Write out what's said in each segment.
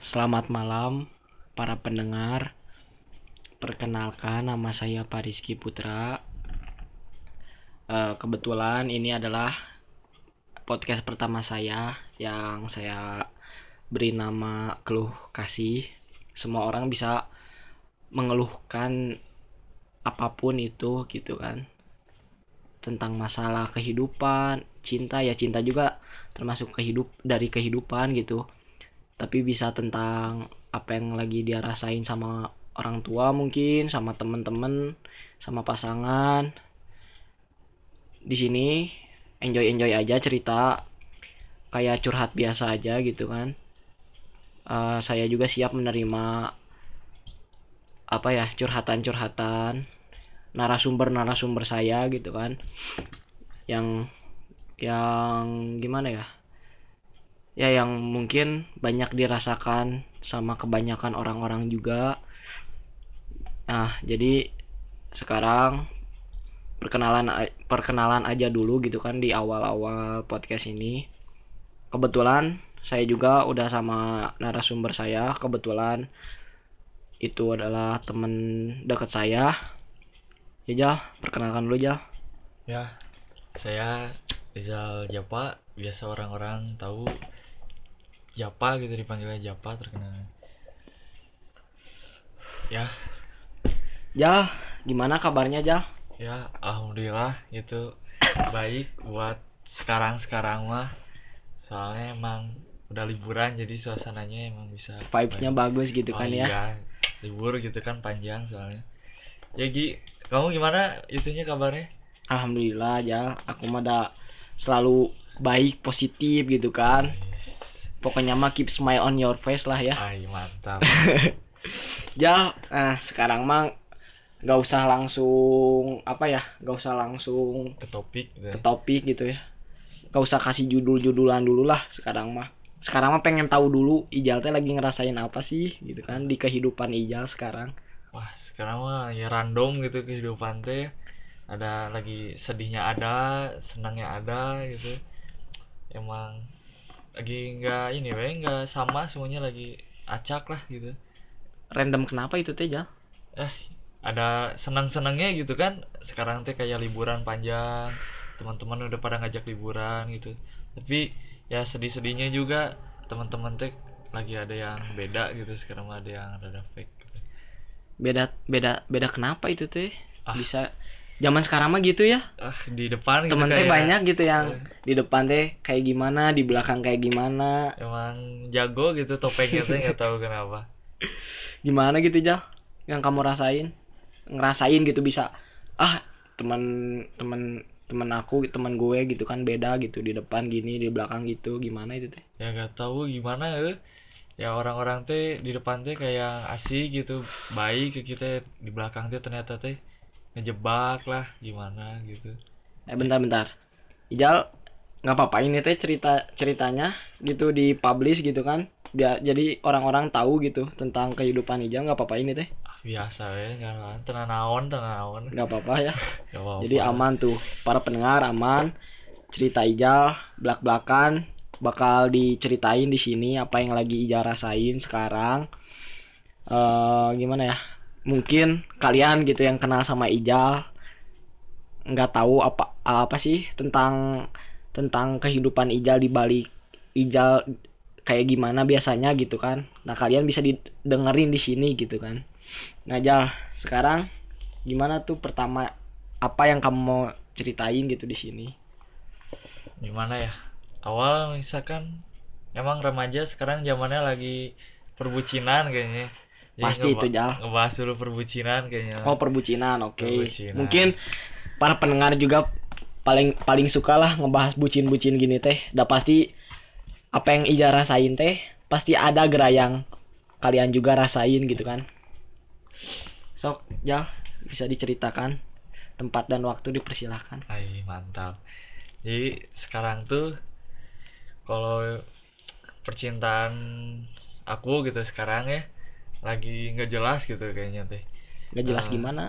Selamat malam para pendengar. Perkenalkan nama saya Pak Rizky Putra. Eh, kebetulan ini adalah podcast pertama saya yang saya beri nama Keluh Kasih. Semua orang bisa mengeluhkan apa pun itu gitu kan. Tentang masalah kehidupan, cinta ya cinta juga termasuk kehidup dari kehidupan gitu tapi bisa tentang apa yang lagi dia rasain sama orang tua mungkin sama temen-temen sama pasangan. Di sini enjoy enjoy aja cerita. Kayak curhat biasa aja gitu kan. Eh, saya juga siap menerima apa ya curhatan-curhatan narasumber-narasumber saya gitu kan. Yang yang gimana ya ya yang mungkin banyak dirasakan sama kebanyakan orang-orang juga. Nah jadi sekarang perkenalan perkenalan aja dulu gitu kan di awal-awal podcast ini. Kebetulan saya juga udah sama narasumber saya. Kebetulan itu adalah temen dekat saya. Ya Jal perkenalkan dulu Jal. Ya, saya Rizal Japa, biasa orang-orang tahu Japa gitu dipanggilnya Japa terkenal. Ya, Jal gimana kabarnya Jal ya alhamdulillah gitu baik buat sekarang-sekarang mah. Soalnya emang udah liburan jadi suasananya emang bisa vibes-nya bagus gitu Oh kan ya iya, libur gitu kan panjang soalnya. Ya Gi, kamu gimana itunya kabarnya? Alhamdulillah ya aku mah selalu baik positif gitu kan pokoknya mah keep smile on your face lah ya Ay, mantap. ya nah sekarang mah nggak usah langsung apa ya nggak usah langsung Ke topik gitu. ke topik gitu ya nggak usah kasih judul-judulan dulu lah sekarang mah sekarang mah pengen tahu dulu Ijal teh lagi ngerasain apa sih gitu kan di kehidupan Ijal sekarang Wah, sekarang mah ya random gitu kehidupan teh. Ada lagi sedihnya ada, senangnya ada gitu. Emang lagi nggak ini weh nggak sama semuanya lagi acak lah gitu. random kenapa itu teh Jal Ada senang-senangnya gitu kan. Sekarang teh kayak liburan panjang, teman-teman udah pada ngajak liburan gitu. Tapi ya sedih-sedihnya juga teman-teman teh lagi ada yang beda gitu sekarang ada yang rada fake gitu. beda beda beda kenapa itu teh Ah. bisa zaman sekarang mah gitu ya. Ah di depan gitu temen teh kayak banyak gitu yang di depan teh kayak gimana di belakang kayak gimana. Emang jago gitu topengnya teh nggak tahu kenapa. Gimana gitu Jal? Yang kamu rasain? Ngerasain gitu bisa ah teman teman teman aku teman gue gitu kan beda gitu di depan gini di belakang gitu. Gimana itu teh? Ya nggak tahu gimana ya ya orang-orang teh di depan teh kayak asik gitu baik ke kita di belakang teh ternyata teh ngejebak lah gimana gitu. Eh bentar-bentar Ijal nggak apa-apa ini teh cerita ceritanya gitu di publish gitu kan. Biar jadi orang-orang tahu gitu tentang kehidupan Ijal nggak apa-apa ini teh. Ah, biasa ya nggak tenang naon tenang naon. Nggak apa-apa ya. Nggak apa-apa. jadi aman tuh. Para pendengar aman. Cerita Ijal belak-belakan bakal diceritain di sini apa yang lagi Ijal rasain sekarang. Eh gimana ya mungkin kalian gitu yang kenal sama Ijal nggak tahu apa apa sih tentang tentang kehidupan Ijal di balik Ijal kayak gimana biasanya gitu kan. Nah kalian bisa didengerin di sini gitu kan. Nah Jal sekarang gimana tuh pertama apa yang kamu mau ceritain gitu di sini? Gimana ya? Awal misalkan emang remaja sekarang zamannya lagi perbucinan kayaknya Pasti ngeba- itu, Jal. ngebahas dulu perbucinan kayaknya oh perbucinan oke Perbucinan. mungkin para pendengar juga paling paling suka lah ngebahas bucin-bucin gini teh udah pasti apa yang Ija rasain teh pasti ada gerak yang kalian juga rasain gitu kan sok Jal bisa diceritakan tempat dan waktu dipersilahkan Ay, mantap. Jadi sekarang tuh kalau percintaan aku gitu sekarang ya lagi nggak jelas gitu kayaknya teh. nggak jelas Eh, gimana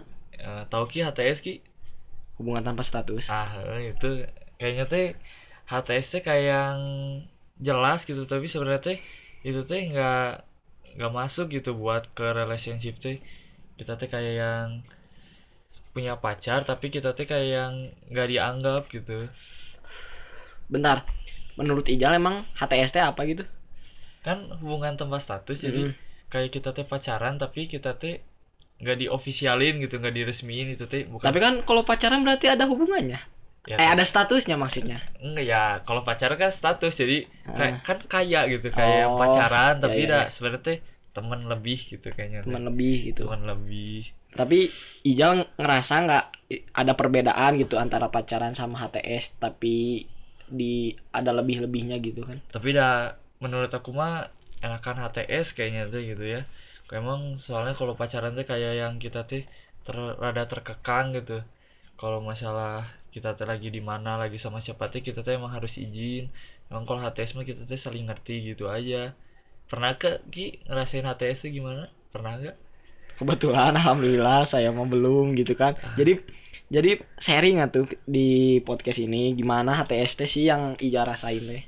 Eh, tahu ki HTS ki? hubungan tanpa status Ah eh, itu kayaknya teh HTS teh kayak yang jelas gitu tapi sebenarnya teh itu teh nggak nggak masuk gitu buat ke relationship teh kita teh kayak yang punya pacar tapi kita teh kayak yang nggak dianggap gitu bentar menurut Ijal emang HTS teh apa gitu kan hubungan tanpa status jadi Mm-mm. Kayak kita teh pacaran tapi kita teh nggak diofisialin gitu nggak diresmiin itu teh bukan. Tapi kan kalau pacaran berarti ada hubungannya. Ya, eh ada statusnya maksudnya. Enggak ya kalau pacaran kan status jadi kayak Ah. kan kaya gitu kayak Oh, pacaran ya, tapi ya, dah ya. sebenarnya teh teman lebih gitu kayaknya teman lebih gitu. Teman lebih. Tapi Ijal ngerasa nggak ada perbedaan gitu antara pacaran sama HTS tapi di ada lebih-lebihnya gitu kan? Tapi dah menurut aku mah enakan HTS kayaknya teh gitu ya. Kayak emang soalnya kalau pacaran teh kayak yang kita teh ter, rada terkekang gitu. Kalau masalah kita teh lagi di mana lagi sama siapa teh kita teh emang harus izin. Emang kalau HTS mah kita teh saling ngerti gitu aja. Pernah ke Ki ngerasain HTS tuh gimana? Pernah gak kebetulan alhamdulillah saya mau belum gitu kan. Jadi jadi sharing atuh di podcast ini? Gimana HTS teh sih yang Ijal rasain teh?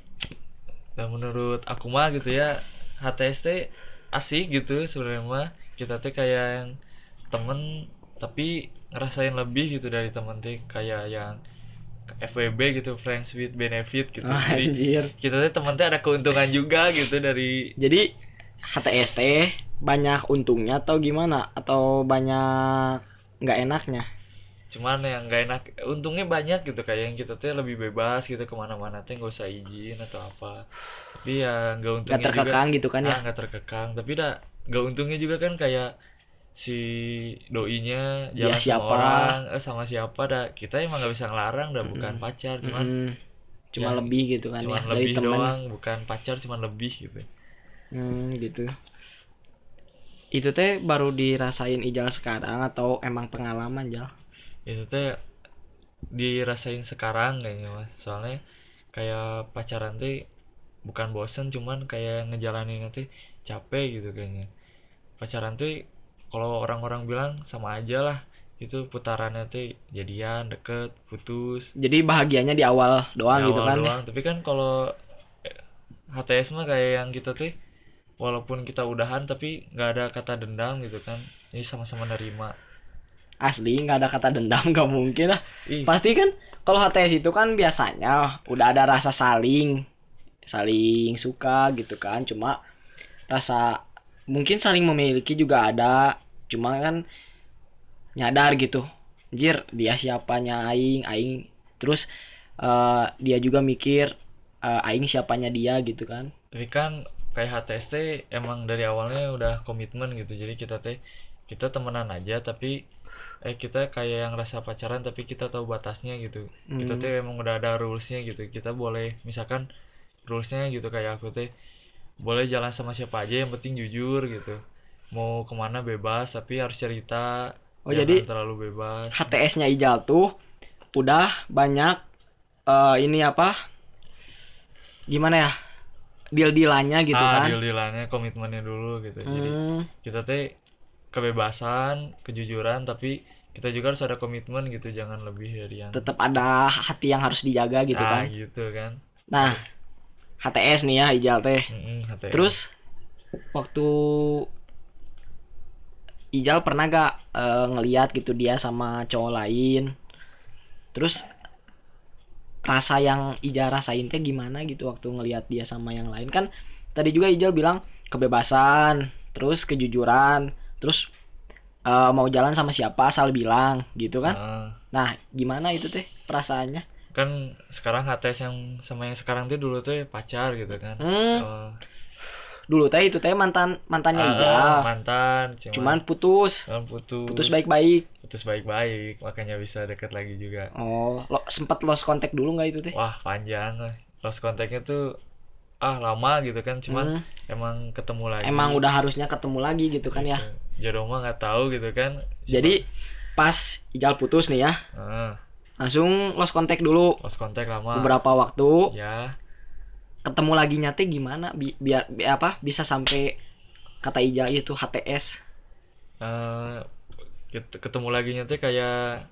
Nah menurut aku mah gitu ya HTS teh asik gitu sebenarnya mah. Kita teh kayak yang temen tapi ngerasain lebih gitu dari temen teh. Kayak yang FWB gitu friends with benefit gitu. Ah, jadi anjir. kita teh temen teh ada keuntungan juga gitu dari jadi HTS teh banyak untungnya atau gimana? Atau banyak nggak enaknya cuman yang gak enak untungnya banyak gitu kayak yang kita teh lebih bebas gitu ke mana-mana teh nggak usah izin atau apa. Tapi ya nggak untungnya nggak terkekang gitu kan ya? Ah nggak terkekang. Tapi dah nggak untungnya juga kan kayak si doinya jalan siapa? sama orang eh sama siapa dah kita emang nggak bisa ngelarang dah bukan Mm-mm. pacar cuman Mm-mm. cuma yang- lebih gitu kan cuman ya dari lebih temen. doang bukan pacar cuman lebih gitu. Hmm, gitu. Itu teh baru dirasain Ijal sekarang atau emang pengalaman Jal itu teh dirasain sekarang kayaknya mas. Soalnya kayak pacaran teh bukan bosen cuman kayak ngejalanin nanti capek gitu kayaknya. Pacaran tuh kalau orang-orang bilang sama aja lah itu putarannya tuh jadian deket putus. Jadi bahagianya di awal doang di gitu awal kan? doang. Tapi kan kalau eh, HTS mah kayak yang kita tuh walaupun kita udahan tapi nggak ada kata dendam gitu kan. Ini sama-sama nerima asli nggak ada kata dendam nggak mungkin lah. Ih. Pasti kan kalau HTS itu kan biasanya udah ada rasa saling saling suka gitu kan. Cuma rasa mungkin saling memiliki juga ada. Cuma kan nyadar gitu anjir dia siapanya aing aing. Terus eh, dia juga mikir eh, aing siapanya dia gitu kan. Tapi kan kayak HTS teh emang dari awalnya udah komitmen gitu. Jadi kita teh kita temenan aja tapi eh kita kayak yang rasa pacaran tapi kita tahu batasnya gitu. Kita Hmm. teh emang udah ada rulesnya gitu. Kita boleh misalkan rulesnya gitu kayak aku teh boleh jalan sama siapa aja yang penting jujur gitu. Mau ke mana bebas tapi harus cerita. Oh, jangan jadi terlalu bebas. HTS-nya Ijal tuh udah banyak eh, ini apa gimana ya deal-dealannya gitu ah kan? deal-dealannya komitmennya dulu gitu. Jadi Hmm, kita teh kebebasan kejujuran tapi kita juga harus ada komitmen gitu jangan lebih dari yang tetap ada hati yang harus dijaga gitu ah kan. gitu kan. Nah HTS nih ya Ijal teh. Mm-mm, HTS. terus waktu Ijal pernah gak eh, ngeliat gitu dia sama cowok lain? Terus rasa yang Ijal rasain teh gimana gitu waktu ngeliat dia sama yang lain? Kan tadi juga Ijal bilang kebebasan terus kejujuran terus eh, mau jalan sama siapa asal bilang gitu kan? Ah, nah gimana itu teh perasaannya? Kan sekarang HTS yang sama yang sekarang tuh dulu tuh pacar gitu kan. Hmm, Oh. dulu teh itu teh mantan mantannya Ijal ah, mantan cuman, cuman putus. cuman putus. Putus baik-baik. Putus baik-baik makanya bisa deket lagi juga. Oh lo sempet lost contact dulu nggak itu teh? Wah panjang lah. Lost kontaknya tuh ah lama gitu kan cuman Hmm, emang ketemu lagi. Emang udah harusnya ketemu lagi gitu kan ya? Gitu. Jodoh mah nggak tahu gitu kan. Cuman, jadi pas Ijal putus nih ya ah, langsung lost contact dulu. Lost kontak lama. Beberapa waktu. Ya. Ketemu lagi nyate gimana? Bi- biar bi- apa bisa sampai kata Ijal itu HTS eh ket- ketemu lagi teh kayak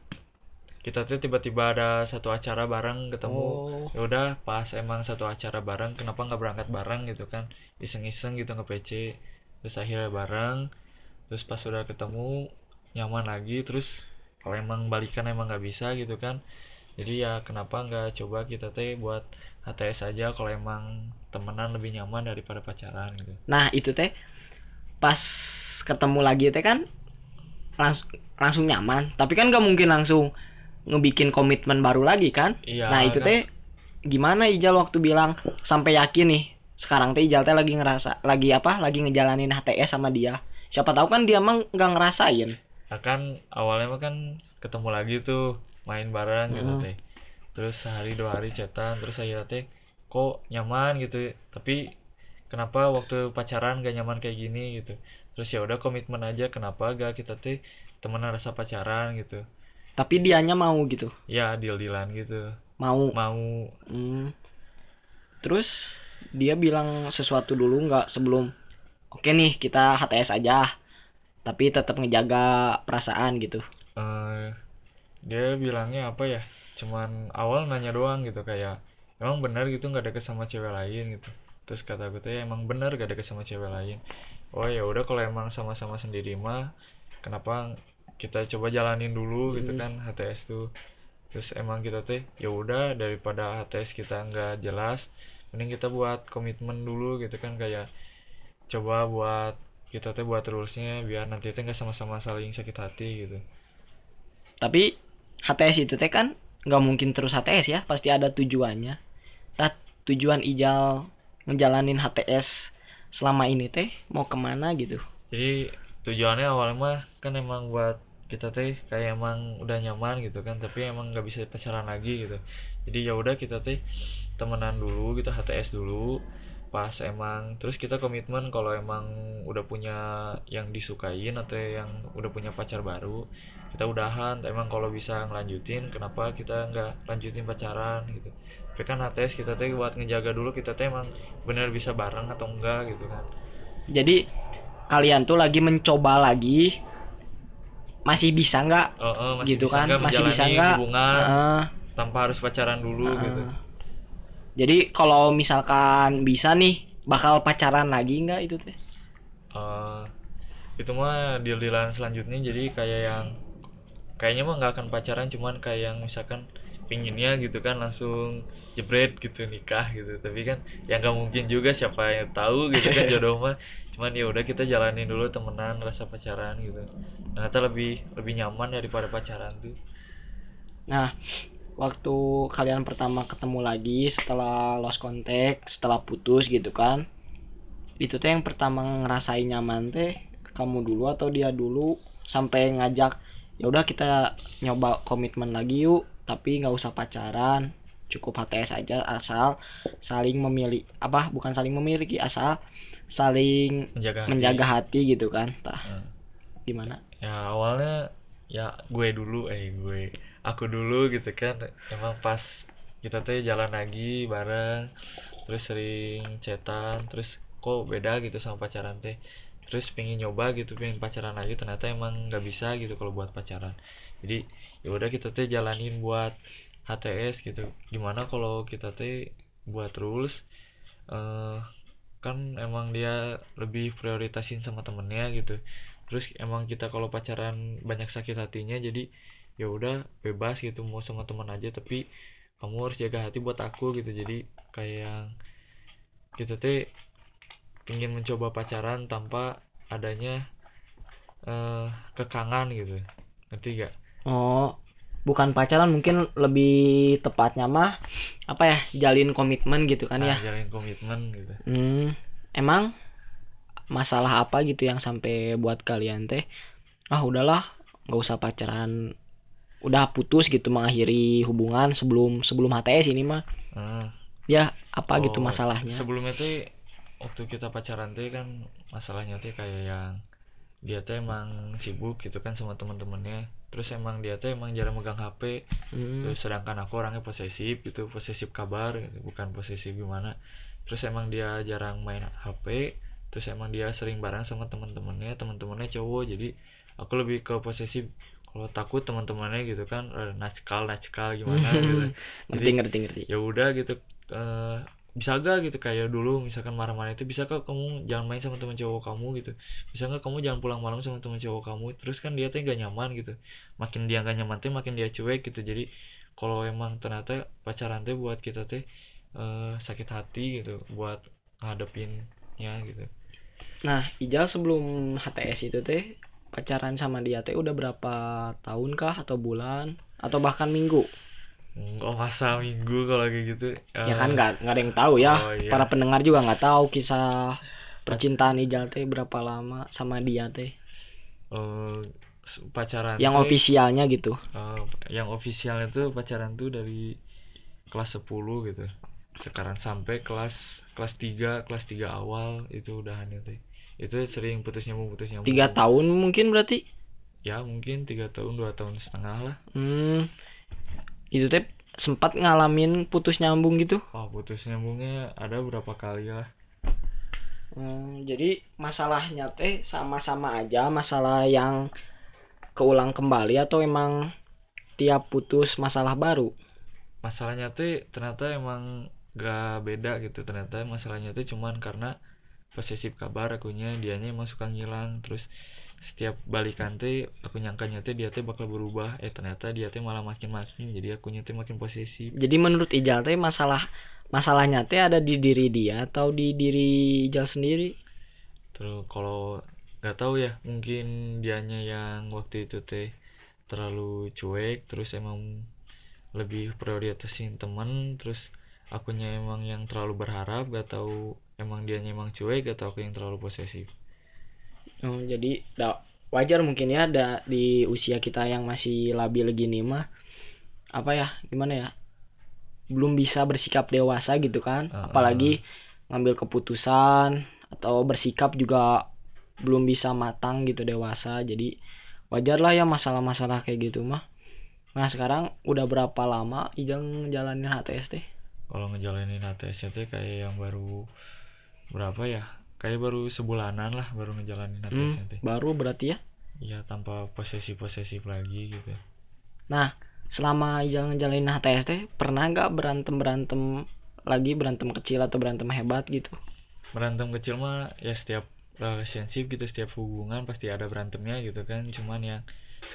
kita tuh tiba-tiba ada satu acara bareng ketemu. Oh. Ya udah pas emang satu acara bareng kenapa nggak berangkat bareng gitu kan? Iseng-iseng gitu nge PC terus akhirnya bareng terus pas udah ketemu nyaman lagi. Terus kalau emang balikan emang nggak bisa gitu kan. Jadi ya kenapa nggak coba kita teh buat HTS aja kalau emang temenan lebih nyaman daripada pacaran gitu. Nah itu teh pas ketemu lagi teh kan langsung langsung nyaman. Tapi kan gak mungkin langsung ngebikin komitmen baru lagi kan? Iya nah itu kan? teh gimana Ijal waktu bilang sampai yakin nih sekarang teh Ijal teh lagi ngerasa lagi apa? Lagi ngejalanin HTS sama dia siapa tahu kan dia emang nggak ngerasain. Nah, kan awalnya mah kan ketemu lagi tuh main bareng gitu Mm. teh. Terus sehari dua hari chatan terus akhirnya teh kok nyaman gitu. Tapi kenapa waktu pacaran gak nyaman kayak gini gitu? Terus ya udah komitmen aja kenapa gak kita teh temenan rasa pacaran gitu. Tapi dianya mau gitu? Ya deal dealan gitu. Mau? Mau. Hmm. terus dia bilang sesuatu dulu nggak sebelum oke nih kita HTS aja. Tapi tetap ngejaga perasaan gitu. Eh dia bilangnya apa ya? Cuman awal nanya doang gitu kayak emang benar gitu nggak deket sama cewek lain? gitu. Terus kata aku tuh ya emang benar gak deket sama cewek lain? Oh ya udah kalau emang sama-sama sendiri mah kenapa kita coba jalanin dulu? gitu Hmm. kan HTS tuh. Terus emang kita teh ya udah daripada HTS kita nggak jelas mending kita buat komitmen dulu gitu kan kayak coba buat kita teh buat rulesnya biar nanti teh nggak sama-sama saling sakit hati gitu. Tapi HTS itu teh kan nggak mungkin terus HTS ya pasti ada tujuannya. Nah tujuan Ijal ngejalanin HTS selama ini teh mau ke mana gitu? Jadi tujuannya awalnya mah kan emang buat kita teh kayak emang udah nyaman gitu kan tapi emang nggak bisa pacaran lagi gitu. Jadi ya udah kita teh temenan dulu gitu HTS dulu pas emang terus kita komitmen kalau emang udah punya yang disukain atau yang udah punya pacar baru kita udahan. Emang kalau bisa ngelanjutin kenapa kita nggak lanjutin pacaran gitu. Tapi kan HTS kita teh buat ngejaga dulu kita teh emang bener bisa bareng atau enggak gitu kan. Jadi kalian tuh lagi mencoba lagi masih bisa nggak? Oh, oh, masih gitu bisa kan? nggak masih bisa nggak? Heeh, tanpa harus pacaran dulu heeh. gitu jadi kalau misalkan bisa nih bakal pacaran lagi nggak itu teh? Eh, itu mah deal-dealan selanjutnya. Jadi kayak yang kayaknya mah nggak akan pacaran cuman kayak yang misalkan pinginnya gitu kan langsung jebret gitu nikah gitu. Tapi kan ya nggak mungkin juga siapa yang tahu gitu kan jodoh mah. Cuman ya udah kita jalanin dulu temenan rasa pacaran gitu. Ternyata lebih lebih nyaman daripada pacaran tuh. Nah, waktu kalian pertama ketemu lagi setelah lost contact, setelah putus gitu kan. Itu teh yang pertama ngerasain nyaman teh kamu dulu atau dia dulu sampai ngajak ya udah kita nyoba komitmen lagi yuk, tapi nggak usah pacaran, cukup HTS aja asal saling memilih apa bukan saling memiliki asal saling menjaga hati menjaga hati gitu kan. Tah, Hmm. gimana? ya awalnya ya gue dulu eh gue aku dulu gitu kan. Emang pas kita tuh jalan lagi bareng terus sering chatan terus kok beda gitu sama pacaran teh. Terus pengen nyoba gitu pengen pacaran lagi ternyata emang nggak bisa gitu kalau buat pacaran. Jadi ya udah kita teh jalanin buat HTS gitu. Gimana kalau kita teh buat rules? Eh kan emang dia lebih prioritasin sama temennya gitu. Terus emang kita kalau pacaran banyak sakit hatinya jadi ya udah bebas gitu mau sama teman aja tapi kamu harus jaga hati buat aku gitu. Jadi kayak yang kita teh ingin mencoba pacaran tanpa adanya eh kekangan gitu. Ngerti gak Oh, bukan pacaran mungkin lebih tepatnya mah apa ya jalin komitmen gitu kan ya. nah, jalin komitmen gitu. Hmm, emang masalah apa gitu yang sampai buat kalian teh? Ah udahlah nggak usah pacaran udah putus gitu mengakhiri hubungan sebelum sebelum HTS ini mah. Heeh. ya apa gitu Oh, masalahnya? sebelumnya tuh waktu kita pacaran tuh kan masalahnya tuh kayak yang dia tuh emang sibuk gitu kan sama teman-temannya terus emang dia tuh emang jarang megang HP Hmm, terus sedangkan aku orangnya posesif gitu posesif kabar gitu, bukan posesif gimana. Terus emang dia jarang main HP terus emang dia sering bareng sama teman-temannya teman-temannya cowok. Jadi aku lebih ke posesif kalau takut teman-temannya gitu kan eh, nakal nakal gimana? Gitu. Ngerti jadi ngerti ngerti. ya udah gitu eh, bisa gak gitu? Kayak dulu misalkan marah-marah itu bisa gak kamu jangan main sama teman cowok kamu? Gitu. Bisa gak kamu jangan pulang malam sama teman cowok kamu? Terus kan dia tuh gak nyaman gitu. Makin dia gak nyaman tuh makin dia cuek gitu. Jadi kalau emang ternyata pacaran tuh buat kita tuh uh, sakit hati gitu buat ngadepinnya gitu. Nah Ijal sebelum HTS itu teh pacaran sama dia teh udah berapa tahun kah atau bulan? Atau bahkan minggu? Oh masa minggu kalau kayak gitu? Uh, ya kan eh, nggak nggak ada yang tahu ya. Oh, iya. para pendengar juga nggak tahu kisah percintaan Ijal teh berapa lama sama dia teh. Uh, pacaran yang teh, ofisialnya gitu. Uh, yang ofisialnya tuh pacaran tuh dari kelas 10 gitu. Sekarang sampai kelas kelas 3 kelas 3 awal itu udahan itu itu sering putus nyambung putus nyambung tiga tahun mungkin berarti? Ya mungkin tiga tahun dua tahun setengah lah. Hmm. Itu teh sempat ngalamin putus nyambung gitu? Oh putus nyambungnya ada berapa kali lah. Hmm, jadi masalahnya teh sama-sama aja masalah yang keulang kembali atau emang tiap putus masalah baru? Masalahnya tuh ternyata emang gak beda gitu. Ternyata masalahnya tuh cuman karena posesif kabar akunya dianya emang suka ngilang. Terus setiap balikan teh aku nyangkanya teh dia teh bakal berubah. Eh ternyata dia teh malah makin makin jadi aku teh makin posesif. Jadi menurut Ijal teh masalah masalahnya teh ada di diri dia atau di diri Ijal sendiri? Terus kalau nggak tahu ya mungkin dianya yang waktu itu teh terlalu cuek terus emang lebih prioritasin teman terus akunya emang yang terlalu berharap gak tahu emang dianya emang cuek gak tahu aku yang terlalu posesif? Oh, jadi da, wajar mungkin ya ada di usia kita yang masih labil gini mah apa ya gimana ya belum bisa bersikap dewasa gitu kan. Uh, apalagi ngambil keputusan atau bersikap juga belum bisa matang gitu dewasa. Jadi wajar lah ya masalah-masalah kayak gitu mah. Nah sekarang udah berapa lama Ijang jalanin HTS teh kalau ngejalanin HTS teh kayak yang baru berapa ya? Kayak baru sebulanan lah baru ngejalanin hmm, teh baru berarti ya? Iya tanpa posesif posesif lagi gitu. Nah selama jalan jalanin HTS teh pernah nggak berantem berantem lagi berantem kecil atau berantem hebat gitu? Berantem kecil mah ya setiap relationship gitu setiap hubungan pasti ada berantemnya gitu kan. Cuman yang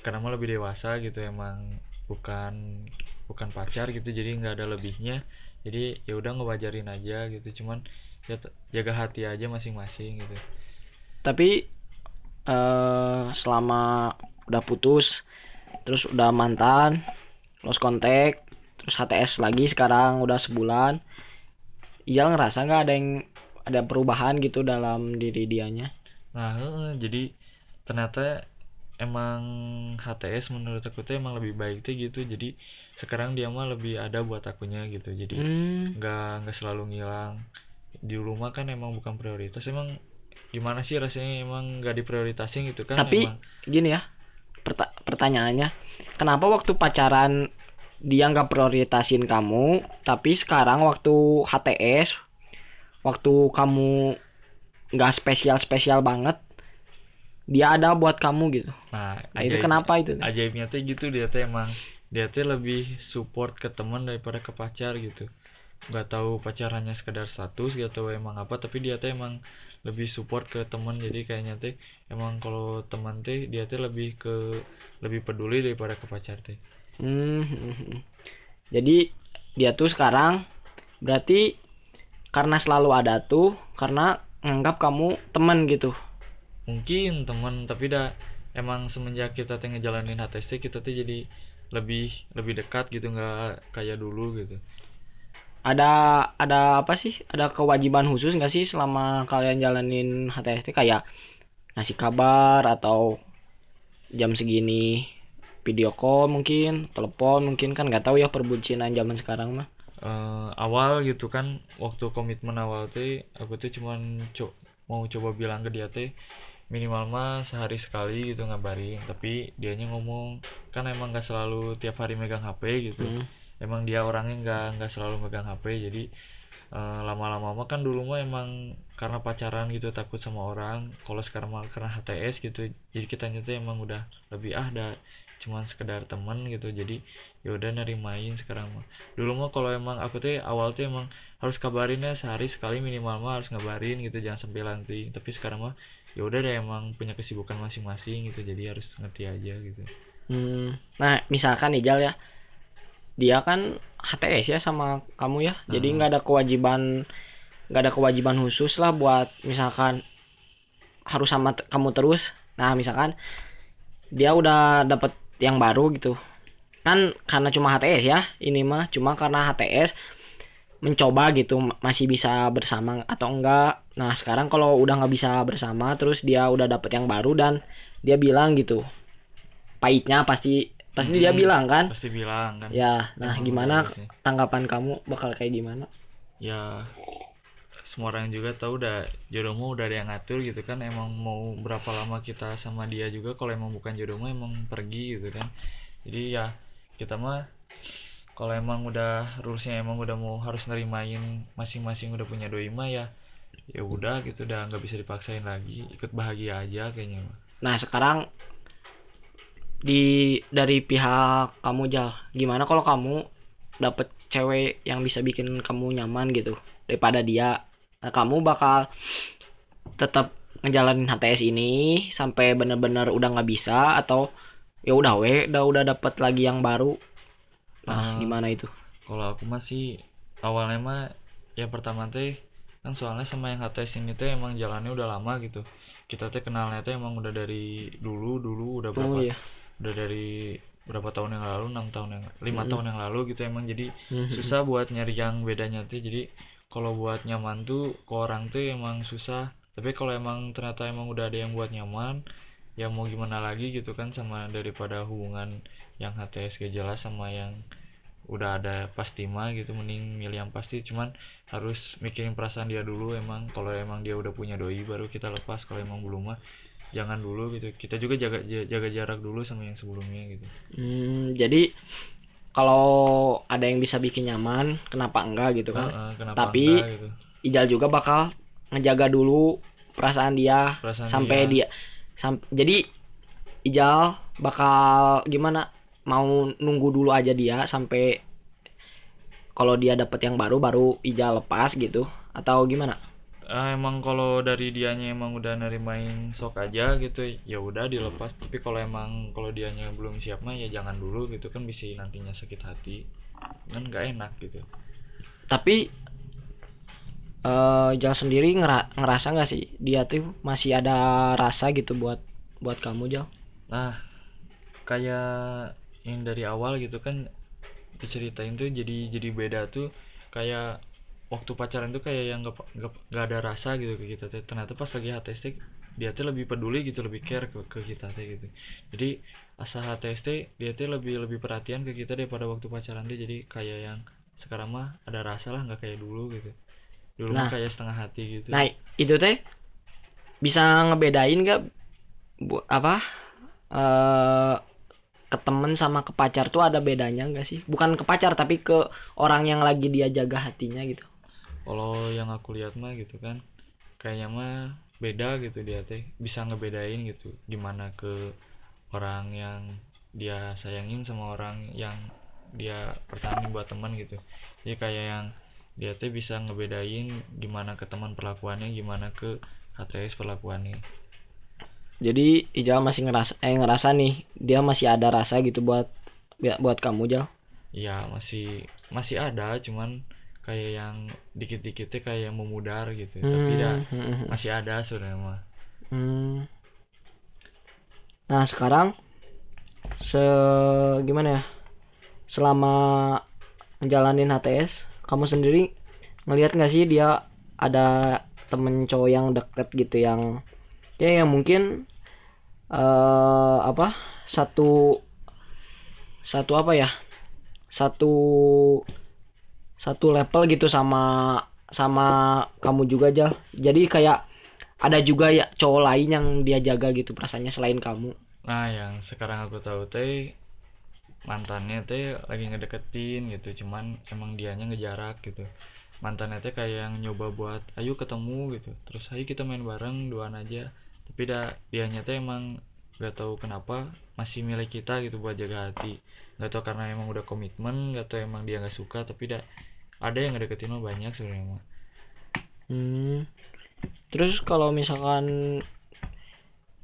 sekarang mah lebih dewasa gitu emang bukan bukan pacar gitu jadi nggak ada lebihnya. Jadi ya udah ngewajarin aja gitu cuman jaga hati aja masing-masing gitu tapi uh, selama udah putus terus udah mantan lost contact terus HTS lagi sekarang udah sebulan iya ngerasa nggak ada yang ada perubahan gitu dalam diri dianya nah jadi ternyata emang HTS menurut aku tuh emang lebih baik tuh gitu jadi sekarang dia mah lebih ada buat akunya gitu jadi hmm. nggak hmm. nggak selalu ngilang di rumah kan emang bukan prioritas. Emang gimana sih rasanya emang gak diprioritasin gitu kan? Tapi emang... gini ya perta pertanyaannya kenapa waktu pacaran dia nggak prioritasin kamu tapi sekarang waktu HTS waktu kamu nggak spesial spesial banget dia ada buat kamu gitu? Nah, nah ajaib, itu kenapa itu ajaibnya tuh gitu dia tuh emang dia tuh lebih support ke teman daripada ke pacar gitu nggak tahu pacarannya sekedar status gitu emang apa tapi dia tuh emang lebih support ke teman jadi kayaknya tuh emang kalau teman tuh dia tuh lebih ke lebih peduli daripada ke pacar tuh. Hmm. jadi dia tuh sekarang berarti karena selalu ada tuh karena nganggap kamu teman gitu. Mungkin teman tapi dah emang semenjak kita tengah jalanin HTST kita tuh jadi lebih lebih dekat gitu nggak kayak dulu gitu ada ada apa sih? Ada kewajiban khusus nggak sih selama kalian jalanin HTST kayak ngasih kabar atau jam segini video call mungkin telepon mungkin kan nggak tahu ya perbucinan zaman sekarang mah. Uh, awal gitu kan waktu komitmen awal tuh aku tuh cuman co mau coba bilang ke dia tuh minimal mah sehari sekali gitu ngabarin tapi dianya ngomong kan emang gak selalu tiap hari megang HP gitu. Hmm emang dia orangnya nggak nggak selalu megang HP jadi uh, lama-lama mah kan dulu mah emang karena pacaran gitu takut sama orang kalau sekarang mah karena HTS gitu jadi kita tuh emang udah lebih ah dah cuman sekedar temen gitu. Jadi ya udah nerimain sekarang mah. Dulu mah kalau emang aku tuh awal tuh emang harus kabarin ya sehari sekali minimal mah harus ngabarin gitu jangan sampai lanting. Tapi sekarang mah ya udah deh emang punya kesibukan masing-masing gitu jadi harus ngerti aja gitu. Hmm, nah misalkan nih Jal ya, dia kan HTS ya sama kamu ya, jadi Hmm. nggak ada kewajiban nggak ada kewajiban khusus lah buat misalkan harus sama kamu terus. Nah misalkan dia udah dapet yang baru gitu, kan karena cuma HTS ya, ini mah cuma karena HTS mencoba gitu ma- masih bisa bersama atau enggak. Nah sekarang kalau udah nggak bisa bersama, terus dia udah dapet yang baru dan dia bilang gitu, pahitnya pasti pasti dia Mm-mm. bilang kan. pasti bilang kan Ya, nah Emang gimana sih. tanggapan kamu bakal kayak gimana? ya semua orang juga tahu udah jodohmu udah ada yang ngatur gitu kan emang mau berapa lama kita sama dia juga kalau emang bukan jodohmu emang pergi gitu kan jadi ya kita mah kalau emang udah rulesnya emang udah mau harus nerimain masing-masing udah punya doi mah ya ya udah gitu udah nggak bisa dipaksain lagi ikut bahagia aja kayaknya. Nah, sekarang di dari pihak kamu Jal, gimana kalau kamu dapet cewek yang bisa bikin kamu nyaman gitu daripada dia? Nah, kamu bakal tetap ngejalanin HTS ini sampai bener-bener udah nggak bisa atau ya udah we, udah udah dapet lagi yang baru. Nah, Ah. gimana itu? kalau aku masih awalnya mah ya pertama teh kan soalnya sama yang HTS ini teh emang jalannya udah lama gitu kita teh kenalnya teh emang udah dari dulu dulu udah berapa Oh iya. Udah dari berapa tahun yang lalu? Enam tahun yang lima Mm-mm. tahun yang lalu gitu emang. Jadi Mhm. susah buat nyari yang bedanya tuh. Jadi kalau buat nyaman tuh ke orang tuh emang susah. Tapi kalau emang ternyata emang udah ada yang buat nyaman ya mau gimana lagi gitu kan sama daripada hubungan yang HTS gak jelas sama yang udah ada pasti mah gitu. Mending milih yang pasti. Cuman harus mikirin perasaan dia dulu emang. Kalau emang dia udah punya doi baru kita lepas. Kalau emang belum mah jangan dulu gitu kita juga jaga jaga jarak dulu sama yang sebelumnya gitu Hmm, jadi kalau ada yang bisa bikin nyaman, kenapa enggak gitu kan? Kenapa Tapi enggak gitu Ijal juga bakal ngejaga dulu perasaan dia Perasaan sampai dia. dia sam- jadi Ijal bakal gimana mau nunggu dulu aja dia sampai kalau dia dapet yang baru baru Ijal lepas gitu atau gimana? Ah, emang kalau dari dianya emang udah nerimain sok aja gitu ya udah dilepas. Tapi kalau emang kalau dianya belum siap mah ya jangan dulu gitu kan bisa nantinya sakit hati. Kan nggak enak gitu. Tapi Ijal sendiri ngera- ngerasa nggak sih dia tuh masih ada rasa gitu buat buat kamu Jal? Nah, kayak yang dari awal gitu kan diceritain tuh jadi jadi beda tuh. Kayak waktu pacaran tuh kayak yang gak, gak, gak ada rasa gitu ke kita teh. Ternyata pas lagi HTS teh dia tuh lebih peduli gitu, lebih care ke, ke kita teh gitu. Jadi asa HTS teh dia tuh lebih lebih perhatian ke kita daripada waktu pacaran teh. Jadi kayak yang sekarang mah ada rasa lah nggak kayak dulu gitu. Dulu Nah. mah kayak setengah hati gitu. Nah, itu teh bisa ngebedain gak bu apa eh ke temen sama ke pacar tuh ada bedanya nggak sih? Bukan ke pacar tapi ke orang yang lagi dia jaga hatinya gitu. Kalau yang aku lihat mah gitu kan kayaknya mah beda gitu dia teh bisa ngebedain gitu gimana ke orang yang dia sayangin sama orang yang dia pertahanin buat teman gitu jadi kayak yang dia teh bisa ngebedain gimana ke teman perlakuannya gimana ke HTS perlakuannya Jadi Ijal masih ngerasa eh ngerasa nih dia masih ada rasa gitu buat buat kamu Jal. iya masih masih ada cuman kayak yang dikit-dikitnya kayak yang memudar gitu tapi dah Hmm, hmm, hmm. masih ada sebenarnya mah Hmm. Nah, sekarang se gimana ya? Selama ngejalanin HTS, kamu sendiri ngelihat nggak sih dia ada temen cowok yang deket gitu yang ya yang mungkin eh apa satu satu apa ya satu satu level gitu sama sama kamu juga aja jadi kayak ada juga ya cowok lain yang dia jaga gitu perasaannya selain kamu Nah, yang sekarang aku tahu teh mantannya teh lagi ngedeketin gitu, cuman emang dianya ngejarak gitu. Mantannya teh kayak yang nyoba buat ayo ketemu gitu. Terus ayo kita main bareng duaan aja. Tapi dah dianya teh emang gak tahu kenapa masih milih kita gitu buat jaga hati. Gak tahu karena emang udah komitmen, gak tahu emang dia gak suka, tapi dah ada yang ngedeketin mah banyak sebenarnya mah Hmm. Terus kalau misalkan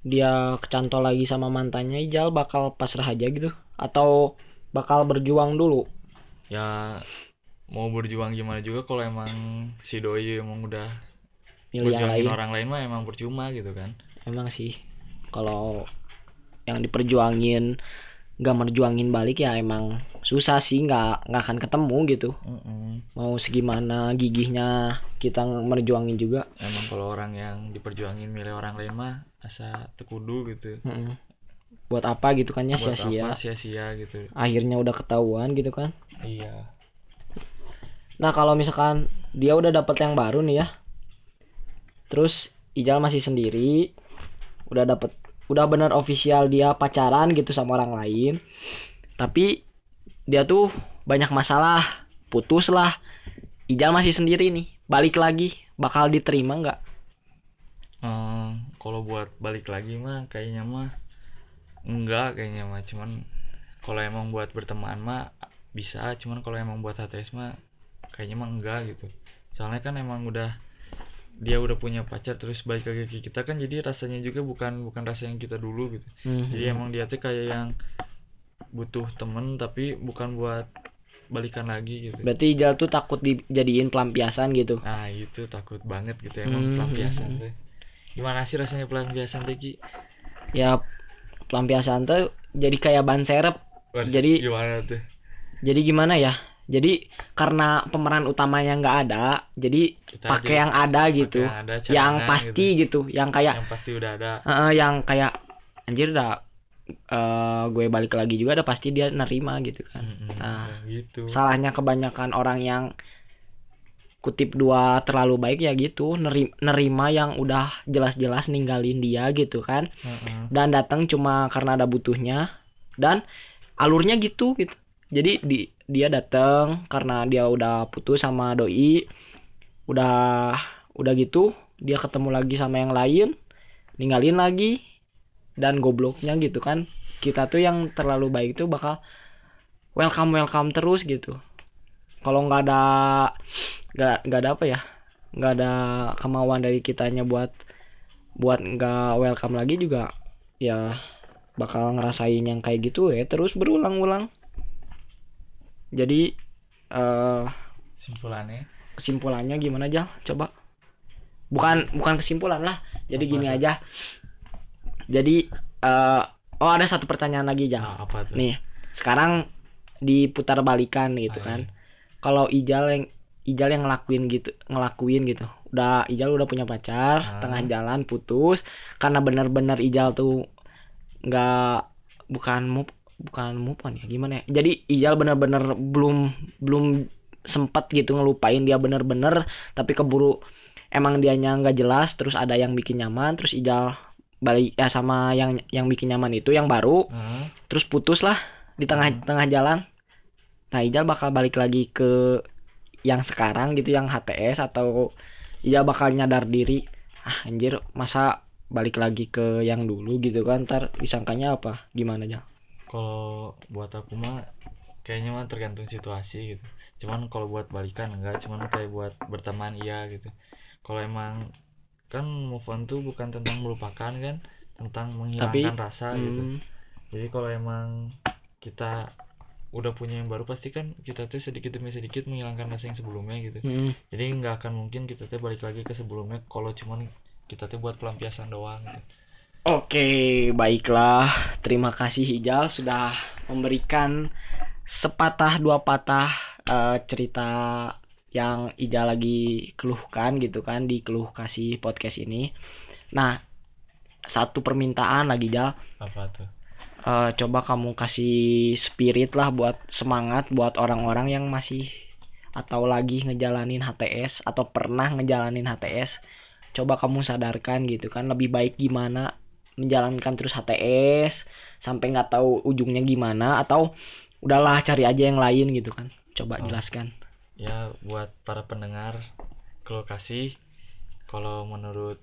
dia kecantol lagi sama mantannya, Ijal bakal pasrah aja gitu atau bakal berjuang dulu? ya mau berjuang gimana juga kalau emang si doi emang udah Milih yang lain. orang lain mah emang percuma gitu kan Emang sih kalau yang diperjuangin nggak merjuangin balik ya emang susah sih nggak nggak akan ketemu gitu. Mm-mm. mau segimana gigihnya kita merjuangin juga. Emang kalau orang yang diperjuangin milih orang lain mah asa tekudu gitu. Mm-mm. buat apa gitu kan ya buat sia-sia. Apa sia-sia gitu. Akhirnya udah ketahuan gitu kan. Iya. Nah kalau misalkan dia udah dapet yang baru nih ya. Terus Ijal masih sendiri udah dapet udah bener official dia pacaran gitu sama orang lain. Tapi dia tuh banyak masalah. Putus lah. Ijal masih sendiri nih. Balik lagi. Bakal diterima nggak? Eh, kalau buat balik lagi mah kayaknya mah enggak kayaknya mah. Cuman kalau emang buat berteman mah bisa. Cuman kalau emang buat HTS mah kayaknya mah enggak gitu. Soalnya kan emang udah dia udah punya pacar terus balik lagi ke kita kan jadi rasanya juga bukan bukan rasa yang kita dulu gitu. Jadi emang dia tuh kayak yang butuh temen tapi bukan buat balikan lagi gitu. Berarti Ijal tuh takut dijadiin pelampiasan gitu? Nah itu takut banget gitu emang Hmm. pelampiasan tuh. Gimana sih rasanya pelampiasan Ki? ya pelampiasan tuh jadi kayak ban serep. Wah, Jadi- gimana tuh? jadi gimana ya jadi karena pemeran utamanya nggak ada jadi pakai yang ada gitu. yang, ada, yang cadangan pasti gitu, yang gitu. kayak yang pasti udah ada. Eh, yang kayak anjir dah eh, gue balik lagi juga ada pasti dia nerima gitu kan. Mm-mm, Nah, ya gitu. salahnya kebanyakan orang yang kutip dua terlalu baik ya gitu neri- nerima yang udah jelas-jelas ninggalin dia gitu kan. Heeh. dan datang cuma karena ada butuhnya dan alurnya gitu gitu. Jadi di dia datang karena dia udah putus sama doi. Udah udah gitu dia ketemu lagi sama yang lain ninggalin lagi dan gobloknya gitu kan. Kita tuh yang terlalu baik tuh bakal welcome welcome terus gitu. Kalau nggak ada nggak nggak ada apa ya nggak ada kemauan dari kitanya buat buat nggak welcome lagi juga ya bakal ngerasain yang kayak gitu ya terus berulang-ulang jadi eh simpulannya kesimpulannya gimana aja coba. Bukan bukan kesimpulan lah. Jadi Apa gini aja. Jadi eh oh ada satu pertanyaan lagi Jal. Nah, apa tuh? Nih sekarang diputar balikan gitu Ah, kan. iya. kalau Ijal yang Ijal yang ngelakuin gitu ngelakuin gitu. Udah Ijal udah punya pacar Ah. tengah jalan putus. Karena benar-benar Ijal tuh nggak bukan move bukan move on ya gimana ya? Jadi Ijal benar-benar belum belum sempat gitu ngelupain dia bener-bener tapi keburu emang dianya nggak jelas terus ada yang bikin nyaman terus Ijal balik ya sama yang yang bikin nyaman itu yang baru Heeh. terus putus lah di tengah Hmm. tengah jalan. Nah Ijal bakal balik lagi ke yang sekarang gitu yang HTS atau Ijal bakal nyadar diri ah anjir masa balik lagi ke yang dulu gitu kan? Ntar disangkanya apa? Gimana aja kalau buat aku mah kayaknya mah tergantung situasi gitu. Cuman kalau buat balikan enggak cuman kayak buat berteman iya gitu. Kalau emang kan move on tuh bukan tentang melupakan kan tentang menghilangkan rasa gitu. hmm, jadi kalau emang kita udah punya yang baru pasti kan kita tuh sedikit demi sedikit menghilangkan rasa yang sebelumnya gitu. Hmm. jadi nggak akan mungkin kita tuh balik lagi ke sebelumnya kalau cuman kita tuh buat pelampiasan doang gitu. Oke, baiklah. Terima kasih Ijal sudah memberikan sepatah dua patah eh, cerita yang Ijal lagi keluhkan gitu kan di keluh kasih podcast ini. Nah, satu permintaan lagi Jal, apa tuh Eh, coba kamu kasih spirit lah buat semangat buat orang-orang yang masih atau lagi ngejalanin HTS atau pernah ngejalanin HTS. Coba kamu sadarkan gitu kan lebih baik gimana menjalankan terus HTS sampai nggak tahu ujungnya gimana atau udahlah cari aja yang lain gitu kan. Coba Oh. jelaskan. ya buat para pendengar kalau kasih kalau menurut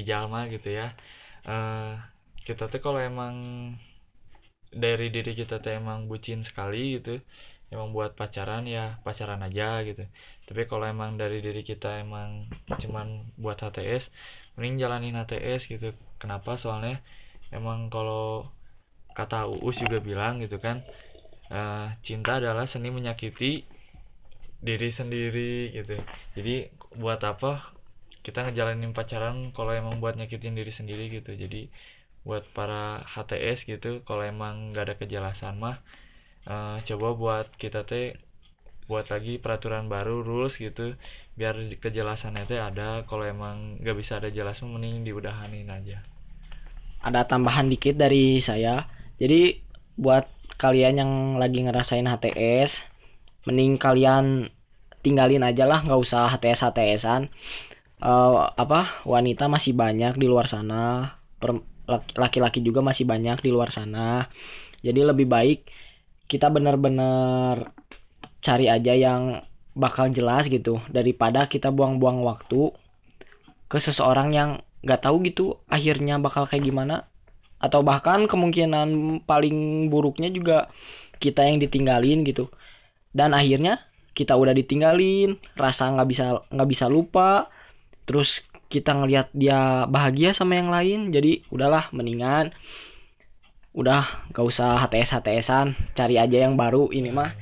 Ijal mah gitu ya eh kita tuh kalau emang dari diri kita tuh emang bucin sekali gitu emang buat pacaran ya pacaran aja gitu tapi kalau emang dari diri kita emang cuman buat HTS mending jalanin HTS gitu. Kenapa? Soalnya emang kalau kata Uus juga bilang gitu kan uh, cinta adalah seni menyakiti diri sendiri gitu. Jadi buat apa kita ngejalanin pacaran kalau emang buat nyakitin diri sendiri gitu. Jadi buat para HTS gitu kalau emang nggak ada kejelasan mah uh, coba buat kita teh buat lagi peraturan baru rules gitu. Biar kejelasannya teh ada. Kalau emang nggak bisa ada jelas mending diudahanin aja. Ada tambahan dikit dari saya. Jadi buat kalian yang lagi ngerasain HTS mending kalian tinggalin aja lah. Nggak usah HTS HTSan uh, apa wanita masih banyak di luar sana. Laki-laki juga masih banyak di luar sana. Jadi lebih baik kita benar-benar cari aja yang bakal jelas gitu. Daripada kita buang-buang waktu ke seseorang yang nggak tahu gitu akhirnya bakal kayak gimana. Atau bahkan kemungkinan paling buruknya juga kita yang ditinggalin gitu. Dan akhirnya kita udah ditinggalin rasa nggak bisa nggak bisa lupa. Terus kita ngelihat dia bahagia sama yang lain jadi udahlah mendingan udah gak usah HTS HTSan cari aja yang baru. Ini mah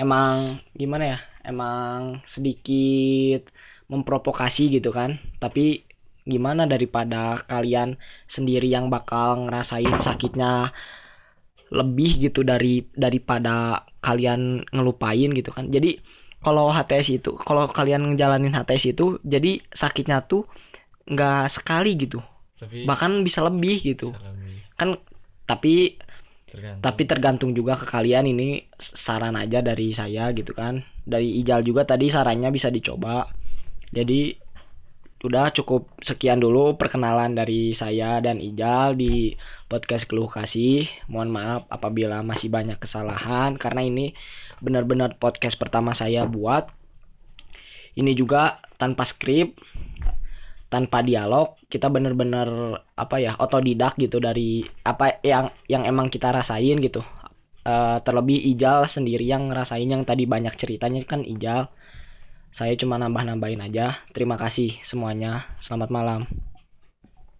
emang gimana ya emang sedikit memprovokasi gitu kan. Tapi gimana daripada kalian sendiri yang bakal ngerasain sakitnya lebih gitu dari daripada kalian ngelupain gitu kan. Jadi kalau HTS itu kalau kalian ngejalanin HTS itu jadi sakitnya tuh nggak sekali gitu. Tapi bahkan bisa lebih gitu. lebih. kan tapi tergantung. Tapi tergantung juga ke kalian ini saran aja dari saya gitu kan. Dari Ijal juga tadi sarannya bisa dicoba. Jadi udah cukup sekian dulu perkenalan dari saya dan Ijal di podcast keluh kasih. Mohon maaf apabila masih banyak kesalahan karena ini benar-benar podcast pertama saya buat. Ini juga tanpa skrip tanpa dialog kita bener-bener apa ya otodidak gitu dari apa yang yang emang kita rasain gitu. Uh, terlebih Ijal sendiri yang ngerasain yang tadi banyak ceritanya kan Ijal. Saya cuma nambah-nambahin aja. Terima kasih semuanya. Selamat malam